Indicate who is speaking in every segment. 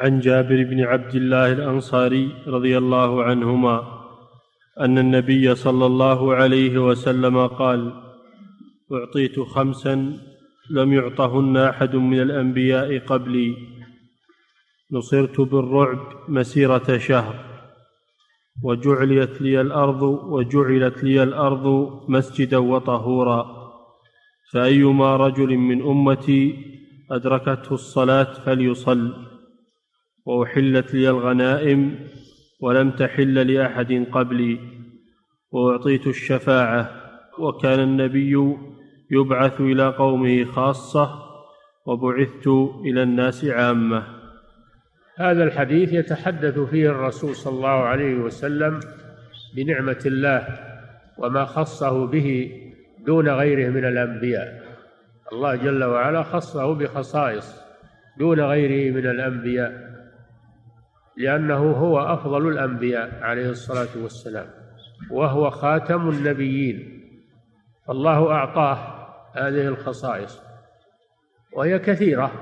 Speaker 1: عن جابر بن عبد الله الأنصاري رضي الله عنهما أن النبي صلى الله عليه وسلم قال أعطيت خمسا لم يعطهن أحد من الأنبياء قبلي. نصرت بالرعب مسيرة شهر. وجعلت لي الأرض وجعلت لي الأرض مسجدا وطهورا. فأيما رجل من أمتي أدركته الصلاة فليصل. وأحلت لي الغنائم ولم تحل لأحد قبلي وأعطيت الشفاعة وكان النبي يبعث إلى قومه خاصة وبعثت إلى الناس عامة.
Speaker 2: هذا الحديث يتحدث فيه الرسول صلى الله عليه وسلم بنعمة الله وما خصه به دون غيره من الأنبياء. الله جل وعلا خصه بخصائص دون غيره من الأنبياء. لأنه هو أفضل الأنبياء عليه الصلاة والسلام وهو خاتم النبيين. فالله أعطاه هذه الخصائص. وهي كثيرة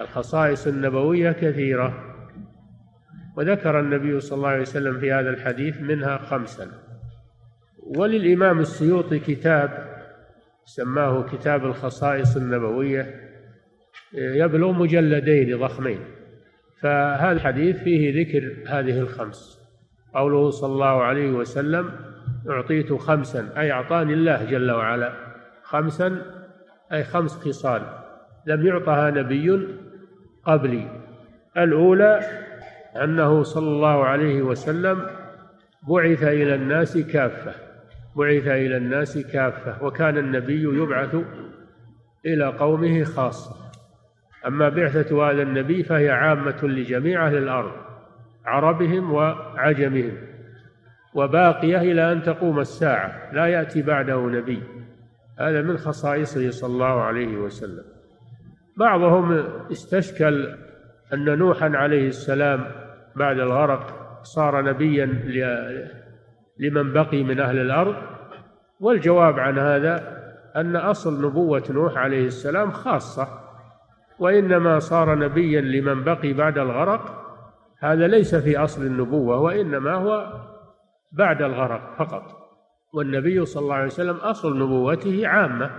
Speaker 2: الخصائص النبوية كثيرة. وذكر النبي صلى الله عليه وسلم في هذا الحديث منها خمسا. وللإمام السيوطي كتاب سماه كتاب الخصائص النبوية يبلغ مجلدين ضخمين. فهذا الحديث فيه ذكر هذه الخمس. قوله صلى الله عليه وسلم أعطيت خمسا. أي أعطاني الله جل وعلا. خمسا أي خمس خصال. لم يعطها نبي قبلي. الأولى أنه صلى الله عليه وسلم بعث إلى الناس كافة. بعث إلى الناس كافة. وكان النبي يبعث إلى قومه خاصة. أما بعثة هذا النبي فهي عامة لجميع أهل الأرض عربهم وعجمهم وباقية إلى أن تقوم الساعة لا يأتي بعده نبي. هذا من خصائصه صلى الله عليه وسلم. بعضهم استشكل أن نوحا عليه السلام بعد الغرق صار نبيا لمن بقي من أهل الأرض. والجواب عن هذا أن أصل نبوة نوح عليه السلام خاصة وإنما صار نبيا لمن بقي بعد الغرق. هذا ليس في أصل النبوة وإنما هو بعد الغرق فقط. والنبي صلى الله عليه وسلم أصل نبوته عامة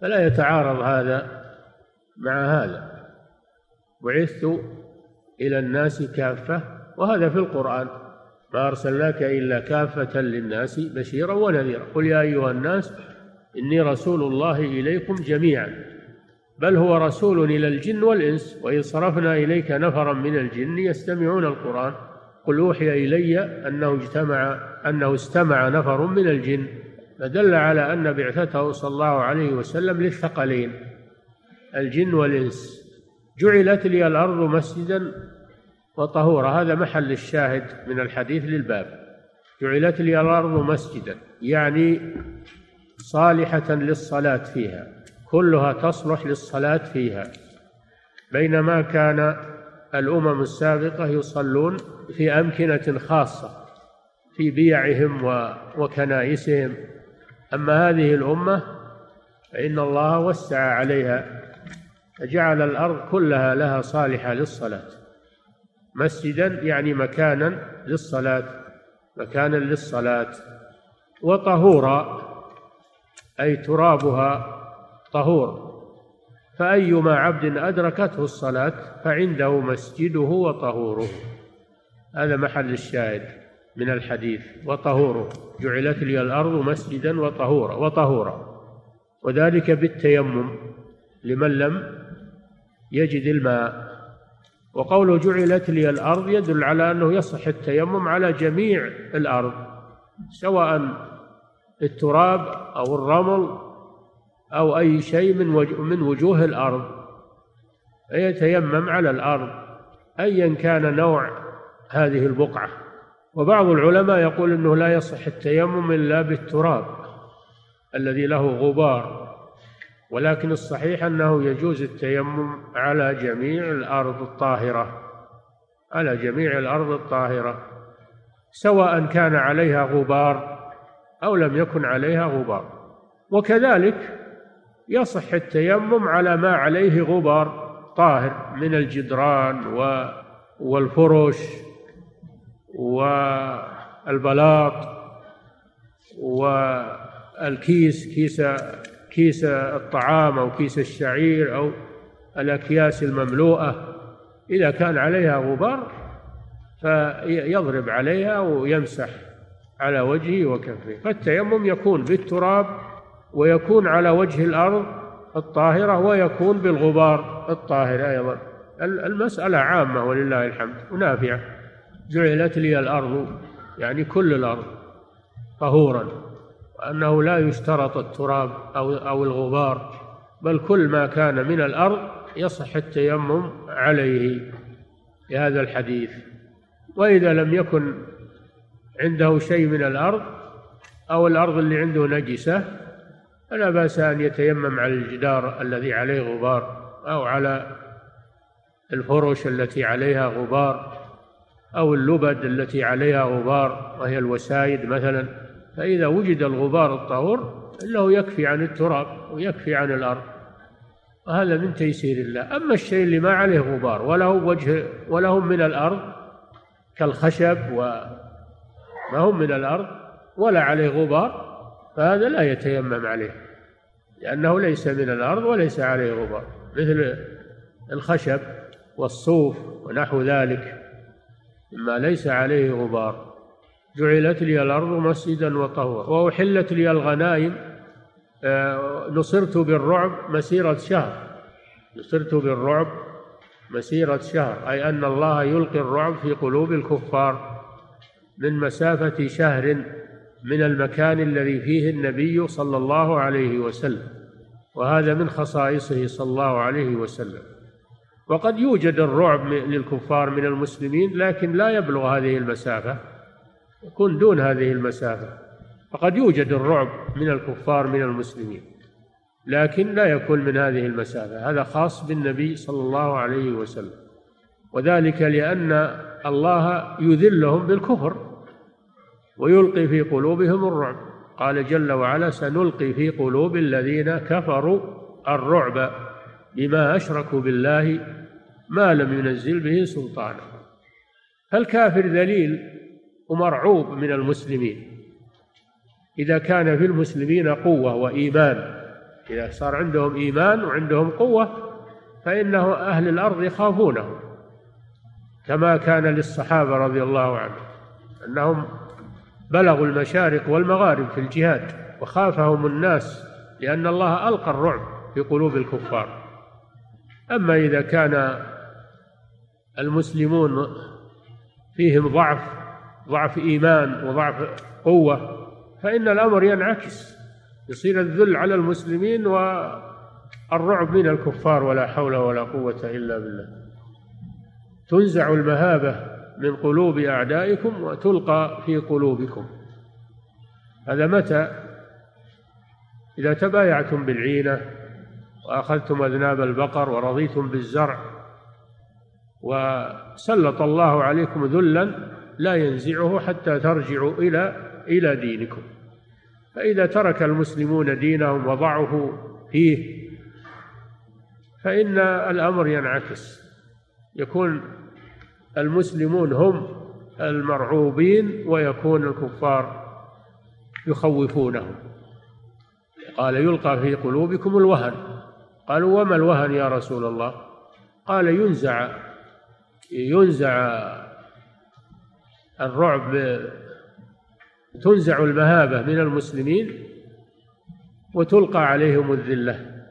Speaker 2: فلا يتعارض هذا مع هذا. بعثت إلى الناس كافة وهذا في القرآن. ما أرسلناك إلا كافة للناس بشيرا ونذيرا. قل يا أيها الناس إني رسول الله إليكم جميعا. بل هو رسول إلى الجن والإنس وإذ صرفنا إليك نفرا من الجن يستمعون القرآن. قل أوحي إلي أنه اجتمع أنه استمع نفر من الجن فدل على أن بعثته صلى الله عليه وسلم للثقلين. الجن والإنس. جعلت لي الأرض مسجدا وطهورا. هذا محل الشاهد من الحديث للباب. جعلت لي الأرض مسجدا يعني صالحة للصلاة فيها. كلها تصلح للصلاة فيها. بينما كان الأمم السابقة يصلون في أمكنة خاصة في بيعهم وكنائسهم. أما هذه الأمة فإن الله وسع عليها فجعل الأرض كلها لها صالحة للصلاة. مسجدا يعني مكانا للصلاة مكانا للصلاة. وطهورا أي ترابها طهور فأيما عبد أدركته الصلاة فعنده مسجده وطهوره. هذا محل الشاهد من الحديث. وطهوره. جعلت لي الأرض مسجدا وطهورا وطهورا. وذلك بالتيمم. لمن لم يجد الماء. وقوله جعلت لي الأرض يدل على أنه يصح التيمم على جميع الأرض. سواء التراب أو الرمل أو أي شيء من من وجوه الأرض. فيتيمم على الأرض. أيا كان نوع هذه البقعة. وبعض العلماء يقول أنه لا يصح التيمم إلا بالتراب الذي له غبار. ولكن الصحيح أنه يجوز التيمم على جميع الأرض الطاهرة. على جميع الأرض الطاهرة. سواء كان عليها غبار أو لم يكن عليها غبار. وكذلك يصح التيمم على ما عليه غبار طاهر من الجدران والفرش والبلاط والكيس كيس كيس الطعام أو كيس الشعير أو الأكياس المملوءة. إذا كان عليها غبار فيضرب عليها ويمسح على وجهه وكفه. فالتيمم يكون بالتراب ويكون على وجه الأرض الطاهرة ويكون بالغبار الطاهر أيضا. المسألة عامة ولله الحمد ونافعة. جعلت لي الأرض يعني كل الأرض طهورا وأنه لا يشترط التراب أو أو الغبار بل كل ما كان من الأرض يصح التيمم عليه في هذا الحديث. وإذا لم يكن عنده شيء من الأرض أو الأرض اللي عنده نجسة فلا بأس أن يتيمم على الجدار الذي عليه غبار أو على الفرش التي عليها غبار أو اللبد التي عليها غبار وهي الوسايد مثلا. فإذا وجد الغبار الطهور فإنه يكفي عن التراب ويكفي عن الأرض وهذا من تيسير الله. أما الشيء اللي ما عليه غبار وله وجه وله من الأرض كالخشب وما هم من الأرض ولا عليه غبار فهذا لا يتيمم عليه لأنه ليس من الأرض وليس عليه غبار مثل الخشب والصوف ونحو ذلك مما ليس عليه غبار. جعلت لي الأرض مسجدا وطهورا وأحلت لي الغنائم آه، نصرت بالرعب مسيرة شهر نصرت بالرعب مسيرة شهر أي أن الله يلقي الرعب في قلوب الكفار من مسافة شهر من المكان الذي فيه النبي صلى الله عليه وسلم وهذا من خصائصه صلى الله عليه وسلم. وقد يوجد الرعب للكفار من المسلمين لكن لا يبلغ هذه المسافة يكون دون هذه المسافة. فقد يوجد الرعب من الكفار من المسلمين لكن لا يكون من هذه المسافة. هذا خاص بالنبي صلى الله عليه وسلم. وذلك لأن الله يذلهم بالكفر. ويلقي في قلوبهم الرعب. قال جل وعلا سنلقي في قلوب الذين كفروا الرعب بما أشركوا بالله ما لم ينزل به سلطانا. فالكافر ذليل ومرعوب من المسلمين. إذا كان في المسلمين قوة وإيمان إذا صار عندهم إيمان وعندهم قوة فإنه أهل الأرض يخافونه كما كان للصحابة رضي الله عنهم أنهم بلغوا المشارق والمغارب في الجهاد وخافهم الناس لأن الله ألقى الرعب في قلوب الكفار. أما إذا كان المسلمون فيهم ضعف ضعف إيمان وضعف قوة فإن الأمر ينعكس يصير الذل على المسلمين والرعب من الكفار ولا حول ولا قوة إلا بالله. تنزع المهابة من قلوب أعدائكم وتلقى في قلوبكم. هذا متى؟ إذا تبايعتم بالعينة وأخذتم أذناب البقر ورضيتم بالزرع وسلط الله عليكم ذلا لا ينزعه حتى ترجعوا إلى إلى دينكم. فإذا ترك المسلمون دينهم وضعوا فيه فإن الأمر ينعكس يكون المسلمون هم المرعوبين ويكون الكفار يخوفونهم. قال يلقى في قلوبكم الوهن. قالوا وما الوهن يا رسول الله؟ قال ينزع ينزع الرعب تنزع المهابة من المسلمين وتلقى عليهم الذلة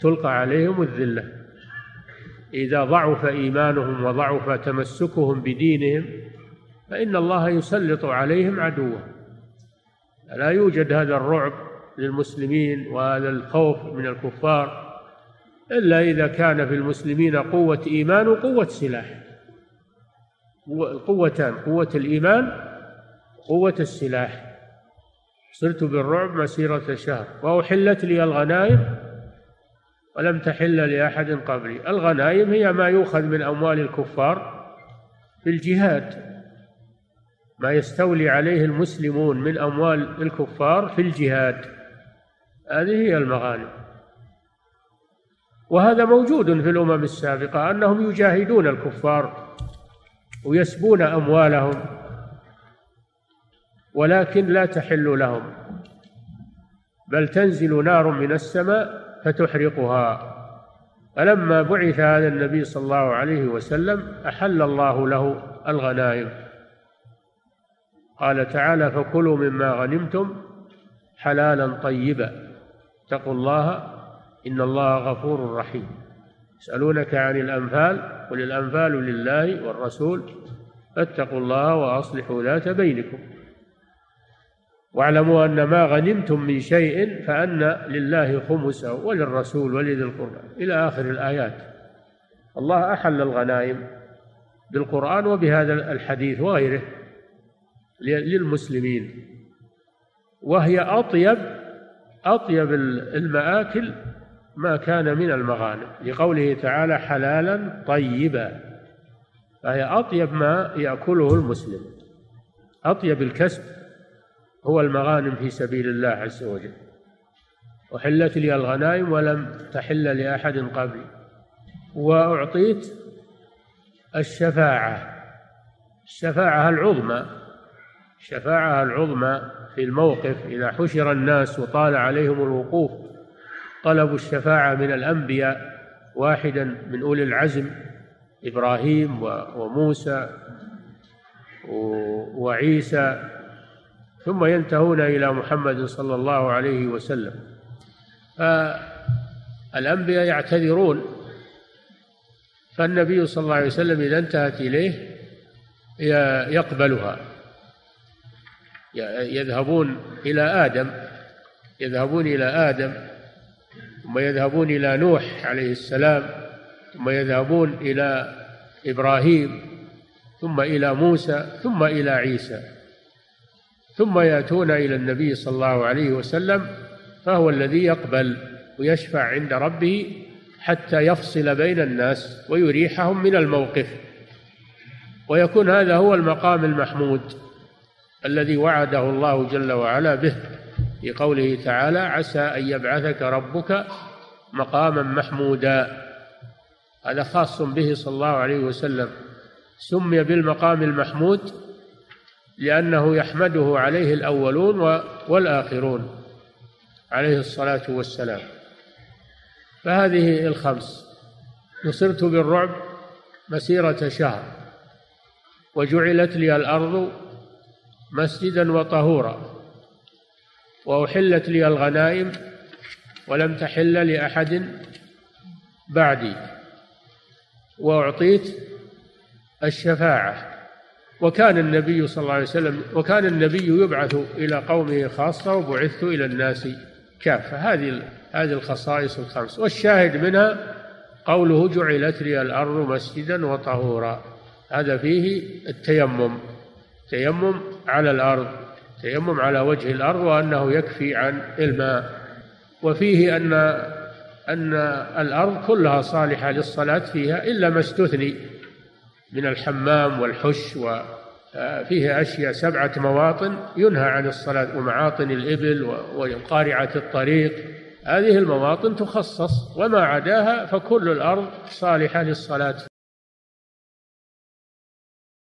Speaker 2: تلقى عليهم الذلة. إذا ضعف إيمانهم وضعف تمسكهم بدينهم فإن الله يسلط عليهم عدوه. لا يوجد هذا الرعب للمسلمين وهذا الخوف من الكفار إلا إذا كان في المسلمين قوة إيمان وقوة سلاح. قوتان قوة الإيمان وقوة السلاح. صرت بالرعب مسيرة شهر. وأحلت لي الغنائم ولم تحل لأحد قبلي الغنائم هي ما يؤخذ من أموال الكفار في الجهاد. ما يستولي عليه المسلمون من أموال الكفار في الجهاد. هذه هي المغانم. وهذا موجود في الأمم السابقة أنهم يجاهدون الكفار ويسبون أموالهم ولكن لا تحل لهم. بل تنزل نار من السماء فتحرقها. فلما بعث هذا النبي صلى الله عليه وسلم أحل الله له الغنائم. قال تعالى فكلوا مما غنمتم حلالا طيبا. اتقوا الله إن الله غفور رحيم. يسألونك عن الأنفال قل الأنفال لله والرسول. فاتقوا الله وأصلحوا ذات بينكم. واعلموا أن ما غنمتم من شيء فأن لله خمسه وللرسول ولذي القربى. إلى آخر الآيات. الله أحل الغنائم بالقرآن وبهذا الحديث وغيره للمسلمين. وهي أطيب أطيب المآكل ما كان من المغانم. لقوله تعالى حلالا طيبا. فهي أطيب ما يأكله المسلم. أطيب الكسب. هو المغانم في سبيل الله عز وجل. وحلت لي الغنائم ولم تحل لأحد قبلي وأعطيت الشفاعة. الشفاعة العظمى. الشفاعة العظمى في الموقف. إذا حشر الناس وطال عليهم الوقوف طلبوا الشفاعة من الأنبياء واحدا من أولي العزم إبراهيم وموسى وعيسى ثم ينتهون إلى محمد صلى الله عليه وسلم. فالأنبياء يعتذرون فالنبي صلى الله عليه وسلم إذا انتهت إليه يقبلها. يذهبون إلى آدم يذهبون إلى آدم ثم يذهبون إلى نوح عليه السلام ثم يذهبون إلى إبراهيم ثم إلى موسى ثم إلى عيسى. ثم يأتون إلى النبي صلى الله عليه وسلم فهو الذي يقبل ويشفع عند ربه حتى يفصل بين الناس ويريحهم من الموقف. ويكون هذا هو المقام المحمود الذي وعده الله جل وعلا به في قوله تعالى عسى أن يبعثك ربك مقاما محمودا هذا خاص به صلى الله عليه وسلم. سمي بالمقام المحمود لأنه يحمده عليه الأولون والآخرون عليه الصلاة والسلام. فهذه الخمس نصرت بالرعب مسيرة شهر وجعلت لي الأرض مسجدا وطهورا وأحلت لي الغنائم ولم تحل لأحد بعدي وأعطيت الشفاعة. وكان النبي صلى الله عليه وسلم وكان النبي يبعث إلى قومه خاصة وبعثت إلى الناس كافة. هذه هذه الخصائص الخمس. والشاهد منها قوله جعلت لي الأرض مسجدا وطهورا. هذا فيه التيمم تيمم على الأرض تيمم على وجه الأرض وأنه يكفي عن الماء. وفيه أن أن الأرض كلها صالحة للصلاة فيها إلا ما استثني. من الحمام والحش وفيه أشياء سبعة مواطن ينهى عن الصلاة ومعاطن الإبل وقارعة الطريق. هذه المواطن تخصص وما عداها فكل الأرض صالحة للصلاة.